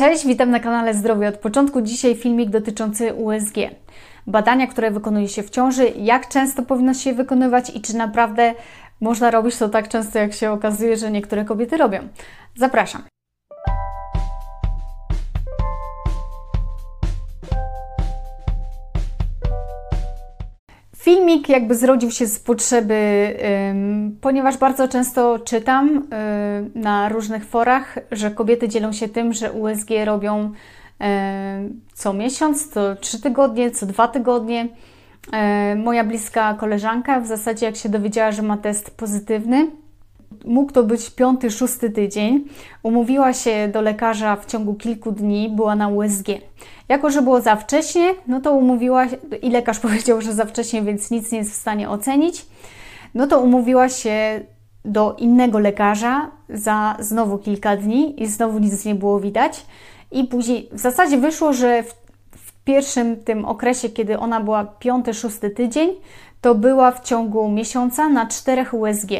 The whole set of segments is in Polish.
Cześć, witam na kanale Zdrowie od początku. Dzisiaj filmik dotyczący USG. Badania, które wykonuje się w ciąży, jak często powinno się je wykonywać i czy naprawdę można robić to tak często, jak się okazuje, że niektóre kobiety robią. Zapraszam. Filmik jakby zrodził się z potrzeby, ponieważ bardzo często czytam na różnych forach, że kobiety dzielą się tym, że USG robią co miesiąc, co trzy tygodnie, co dwa tygodnie. moja bliska koleżanka w zasadzie jak się dowiedziała, że ma test pozytywny, mógł to być piąty, szósty tydzień. Umówiła się do lekarza w ciągu kilku dni, była na USG. Jako, że było za wcześnie, no to umówiła się, i lekarz powiedział, że za wcześnie, więc nic nie jest w stanie ocenić, no to umówiła się do innego lekarza za znowu kilka dni i znowu nic nie było widać. I później w zasadzie wyszło, że w, w pierwszym tym okresie, kiedy ona była piąty, szósty tydzień, to była w ciągu miesiąca na czterech USG.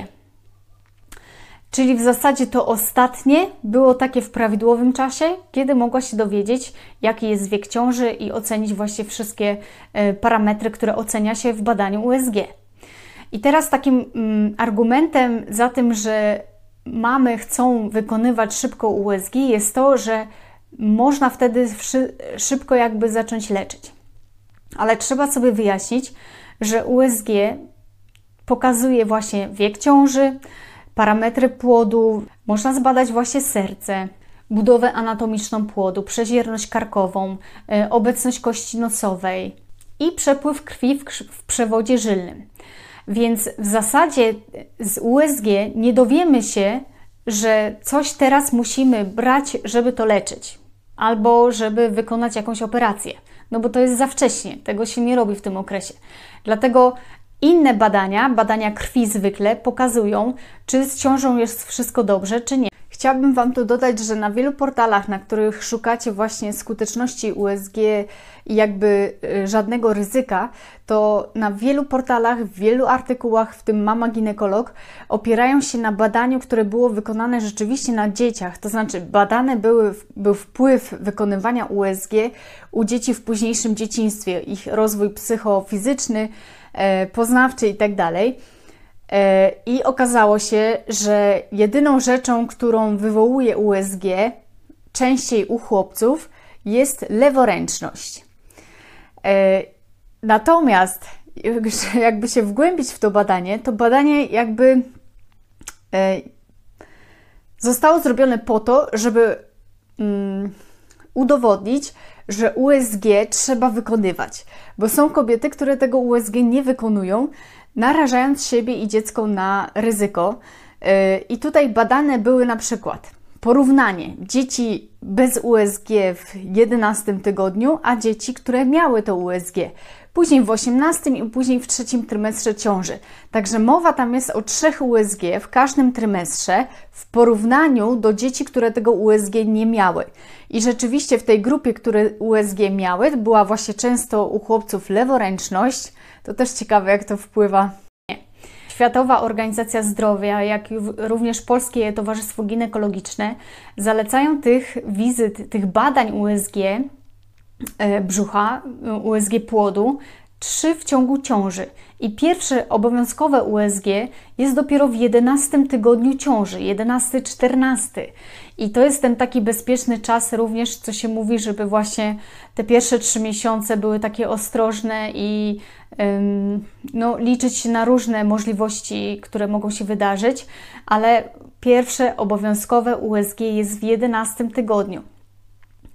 Czyli w zasadzie to ostatnie było takie w prawidłowym czasie, kiedy mogła się dowiedzieć, jaki jest wiek ciąży i ocenić właśnie wszystkie e, parametry, które ocenia się w badaniu USG. I teraz takim mm, argumentem za tym, że mamy chcą wykonywać szybko USG jest to, że można wtedy szybko jakby zacząć leczyć. Ale trzeba sobie wyjaśnić, że USG pokazuje właśnie wiek ciąży, parametry płodu, można zbadać właśnie serce, budowę anatomiczną płodu, przezierność karkową, e, obecność kości nosowej i przepływ krwi w, w przewodzie żylnym. Więc w zasadzie z USG nie dowiemy się, że coś teraz musimy brać, żeby to leczyć, albo żeby wykonać jakąś operację, no bo to jest za wcześnie, tego się nie robi w tym okresie. Dlatego inne badania, badania krwi zwykle, pokazują, czy z ciążą jest wszystko dobrze, czy nie. Chciałabym Wam tu dodać, że na wielu portalach, na których szukacie właśnie skuteczności USG i jakby y, żadnego ryzyka, to na wielu portalach, w wielu artykułach, w tym Mama Ginekolog, opierają się na badaniu, które było wykonane rzeczywiście na dzieciach. To znaczy, badane były, był wpływ wykonywania USG u dzieci w późniejszym dzieciństwie, ich rozwój psychofizyczny, e, poznawczy itd. Tak E, I okazało się, że jedyną rzeczą, którą wywołuje USG częściej u chłopców, jest leworęczność. E, natomiast, jakby się wgłębić w to badanie, to badanie jakby zostało zrobione po to, żeby mm, udowodnić, że USG trzeba wykonywać, bo są kobiety, które tego USG nie wykonują, narażając siebie i dziecko na ryzyko. Y, I tutaj badane były na przykład porównanie dzieci bez USG w 11 tygodniu, a dzieci, które miały to USG. Później w 18 i później w trzecim trymestrze ciąży. Także mowa tam jest o trzech USG w każdym trymestrze w porównaniu do dzieci, które tego USG nie miały. I rzeczywiście w tej grupie, które USG miały, była właśnie często u chłopców leworęczność, to też ciekawe, jak to wpływa. Światowa Organizacja Zdrowia, jak również Polskie Towarzystwo Ginekologiczne zalecają tych wizyt, tych badań USG e, brzucha, USG płodu, trzy w ciągu ciąży. I pierwsze obowiązkowe USG jest dopiero w 11 tygodniu ciąży, 11-14. I to jest ten taki bezpieczny czas również, co się mówi, żeby właśnie te pierwsze trzy miesiące były takie ostrożne i ym, no, liczyć na różne możliwości, które mogą się wydarzyć, ale pierwsze obowiązkowe USG jest w 11 tygodniu.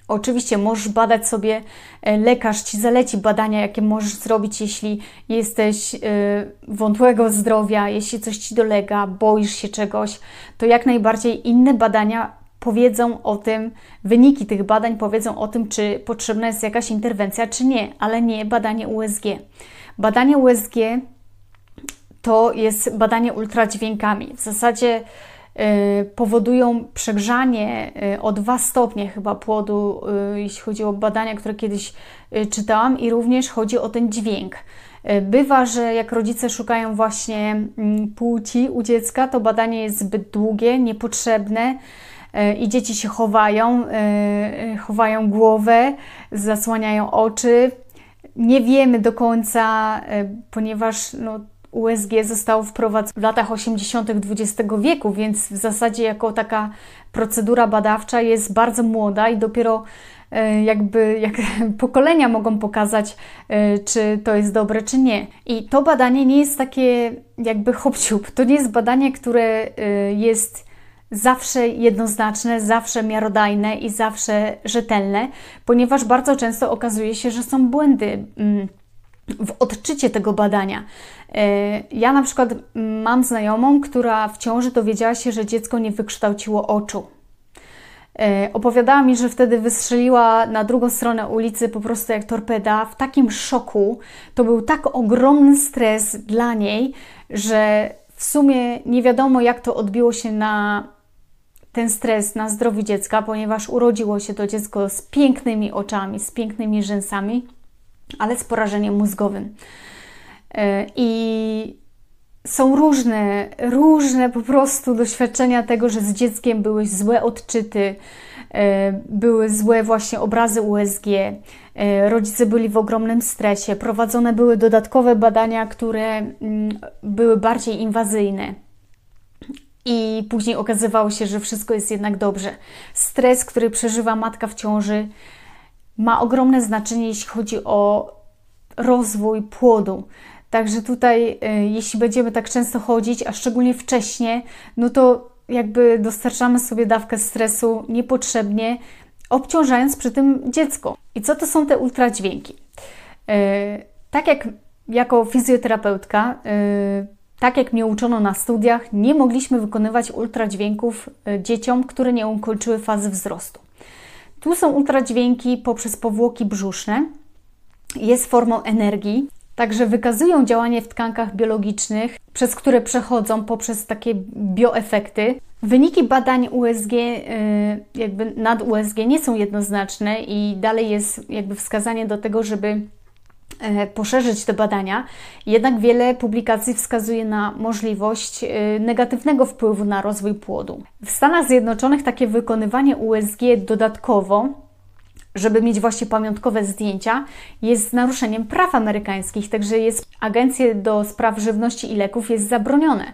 Oczywiście możesz badać sobie, e, lekarz ci zaleci badania, jakie możesz zrobić, jeśli jesteś e, wątłego zdrowia, jeśli coś ci dolega, boisz się czegoś, to jak najbardziej inne badania powiedzą o tym, wyniki tych badań powiedzą o tym, czy potrzebna jest jakaś interwencja, czy nie, ale nie badanie USG. Badanie USG to jest badanie ultradźwiękami. W zasadzie powodują przegrzanie y, o 2 stopnie chyba płodu, y, jeśli chodzi o badania, które kiedyś czytałam, i również chodzi o ten dźwięk. Bywa, że jak rodzice szukają właśnie mm, płci u dziecka, to badanie jest zbyt długie, niepotrzebne i dzieci się chowają, chowają głowę, zasłaniają oczy. Nie wiemy do końca, ponieważ no, USG zostało wprowadzone w latach 80. XX wieku, więc w zasadzie jako taka procedura badawcza jest bardzo młoda i dopiero e, jakby jak pokolenia mogą pokazać, e, czy to jest dobre, czy nie. I to badanie nie jest takie jakby hop To nie jest badanie, które e, jest zawsze jednoznaczne, zawsze miarodajne i zawsze rzetelne, ponieważ bardzo często okazuje się, że są błędy mm, w odczycie tego badania. Ja na przykład mam znajomą, która w ciąży dowiedziała się, że dziecko nie wykształciło oczu. E, opowiadała mi, że wtedy wystrzeliła na drugą stronę ulicy po prostu jak torpeda, w takim szoku. To był tak ogromny stres dla niej, że w sumie nie wiadomo, jak to odbiło się na ten stres na zdrowiu dziecka, ponieważ urodziło się to dziecko z pięknymi oczami, z pięknymi rzęsami, ale z porażeniem mózgowym. E, I są różne, różne po prostu doświadczenia tego, że z dzieckiem były złe odczyty, e, były złe właśnie obrazy USG, e, rodzice byli w ogromnym stresie, prowadzone były dodatkowe badania, które mm, były bardziej inwazyjne. I później okazywało się, że wszystko jest jednak dobrze. Stres, który przeżywa matka w ciąży, ma ogromne znaczenie, jeśli chodzi o rozwój płodu. Także tutaj, y, jeśli będziemy tak często chodzić, a szczególnie wcześnie, no to jakby dostarczamy sobie dawkę stresu niepotrzebnie, obciążając przy tym dziecko. I co to są te ultradźwięki? Y, tak jak jako fizjoterapeutka, y, tak jak mnie uczono na studiach, nie mogliśmy wykonywać ultradźwięków dzieciom, które nie ukończyły fazy wzrostu. Tu są ultradźwięki poprzez powłoki brzuszne. Jest formą energii, Także wykazują działanie w tkankach biologicznych, przez które przechodzą poprzez takie bioefekty. Wyniki badań USG, y, jakby nad USG nie są jednoznaczne i dalej jest jakby wskazanie do tego, żeby poszerzyć te badania. Jednak wiele publikacji wskazuje na możliwość y, negatywnego wpływu na rozwój płodu. W Stanach Zjednoczonych takie wykonywanie USG dodatkowo żeby mieć właśnie pamiątkowe zdjęcia, jest naruszeniem praw amerykańskich, także jest agencje do spraw żywności i leków jest zabronione.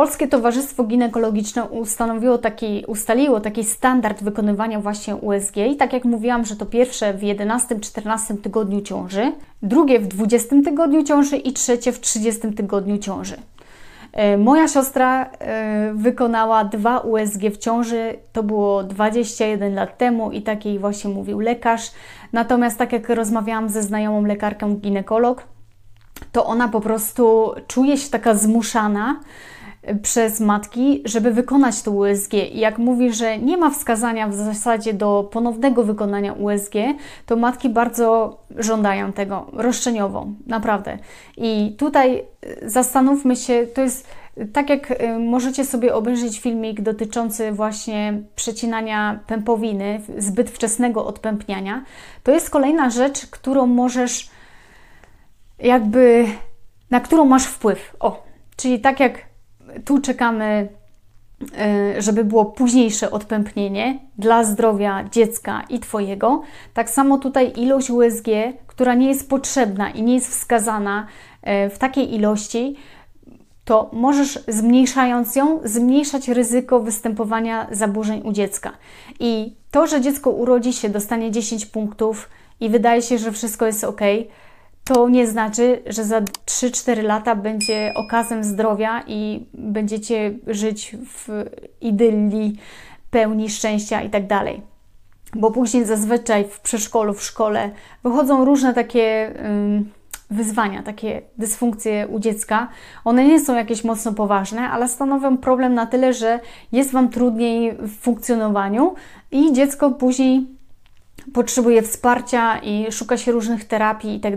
Polskie Towarzystwo Ginekologiczne ustanowiło taki, ustaliło taki standard wykonywania właśnie USG i tak jak mówiłam, że to pierwsze w 11-14 tygodniu ciąży, drugie w 20 tygodniu ciąży i trzecie w 30 tygodniu ciąży. E, moja siostra e, wykonała dwa USG w ciąży, to było 21 lat temu i takiej właśnie mówił lekarz. Natomiast tak jak rozmawiałam ze znajomą lekarką ginekolog, to ona po prostu czuje się taka zmuszana, przez matki, żeby wykonać to USG. I jak mówi, że nie ma wskazania w zasadzie do ponownego wykonania USG, to matki bardzo żądają tego roszczeniowo, naprawdę. I tutaj y, zastanówmy się, to jest tak jak y, możecie sobie obejrzeć filmik dotyczący właśnie przecinania pępowiny, zbyt wczesnego odpępniania, to jest kolejna rzecz, którą możesz jakby, na którą masz wpływ. O, czyli tak jak tu czekamy, e, żeby było późniejsze odpępnienie dla zdrowia dziecka i Twojego. Tak samo tutaj ilość USG, która nie jest potrzebna i nie jest wskazana e, w takiej ilości, to możesz zmniejszając ją, zmniejszać ryzyko występowania zaburzeń u dziecka. I to, że dziecko urodzi się, dostanie 10 punktów i wydaje się, że wszystko jest ok, to nie znaczy, że za 3-4 lata będzie okazem zdrowia i będziecie żyć w idylii, pełni szczęścia i tak dalej. Bo później zazwyczaj w przedszkolu, w szkole wychodzą różne takie wyzwania, takie dysfunkcje u dziecka. One nie są jakieś mocno poważne, ale stanowią problem na tyle, że jest Wam trudniej w funkcjonowaniu i dziecko później potrzebuje wsparcia i szuka się różnych terapii i tak.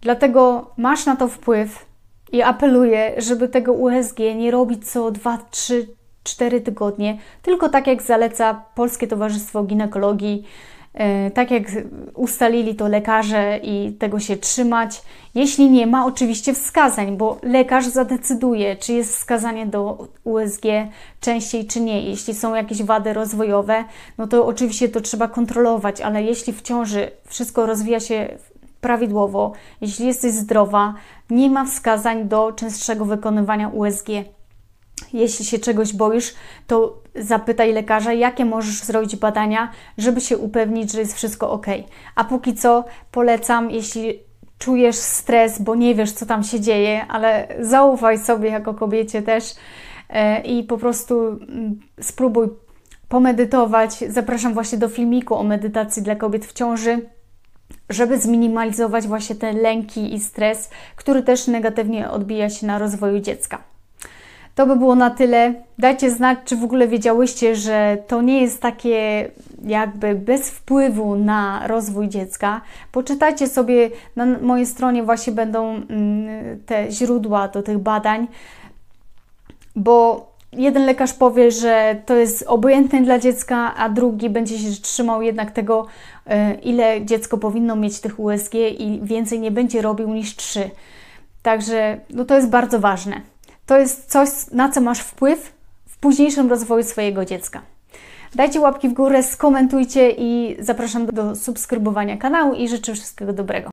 Dlatego masz na to wpływ i apeluję, żeby tego USG nie robić co 2, 3, 4 tygodnie, tylko tak jak zaleca Polskie Towarzystwo Ginekologii, tak jak ustalili to lekarze i tego się trzymać. Jeśli nie ma oczywiście wskazań, bo lekarz zadecyduje, czy jest wskazanie do USG częściej, czy nie. Jeśli są jakieś wady rozwojowe, no to oczywiście to trzeba kontrolować, ale jeśli w ciąży wszystko rozwija się prawidłowo, jeśli jesteś zdrowa, nie ma wskazań do częstszego wykonywania USG. Jeśli się czegoś boisz, to zapytaj lekarza, jakie możesz zrobić badania, żeby się upewnić, że jest wszystko ok. A póki co polecam, jeśli czujesz stres, bo nie wiesz, co tam się dzieje, ale zaufaj sobie jako kobiecie też e, i po prostu mm, spróbuj pomedytować. Zapraszam właśnie do filmiku o medytacji dla kobiet w ciąży żeby zminimalizować właśnie te lęki i stres, który też negatywnie odbija się na rozwoju dziecka. To by było na tyle. Dajcie znać, czy w ogóle wiedziałyście, że to nie jest takie jakby bez wpływu na rozwój dziecka. Poczytajcie sobie, na mojej stronie właśnie będą mm, te źródła do tych badań, bo jeden lekarz powie, że to jest obojętne dla dziecka, a drugi będzie się trzymał jednak tego, e, ile dziecko powinno mieć tych USG i więcej nie będzie robił niż 3. Także no to jest bardzo ważne. To jest coś, na co masz wpływ w późniejszym rozwoju swojego dziecka. Dajcie łapki w górę, skomentujcie i zapraszam do subskrybowania kanału i życzę wszystkiego dobrego.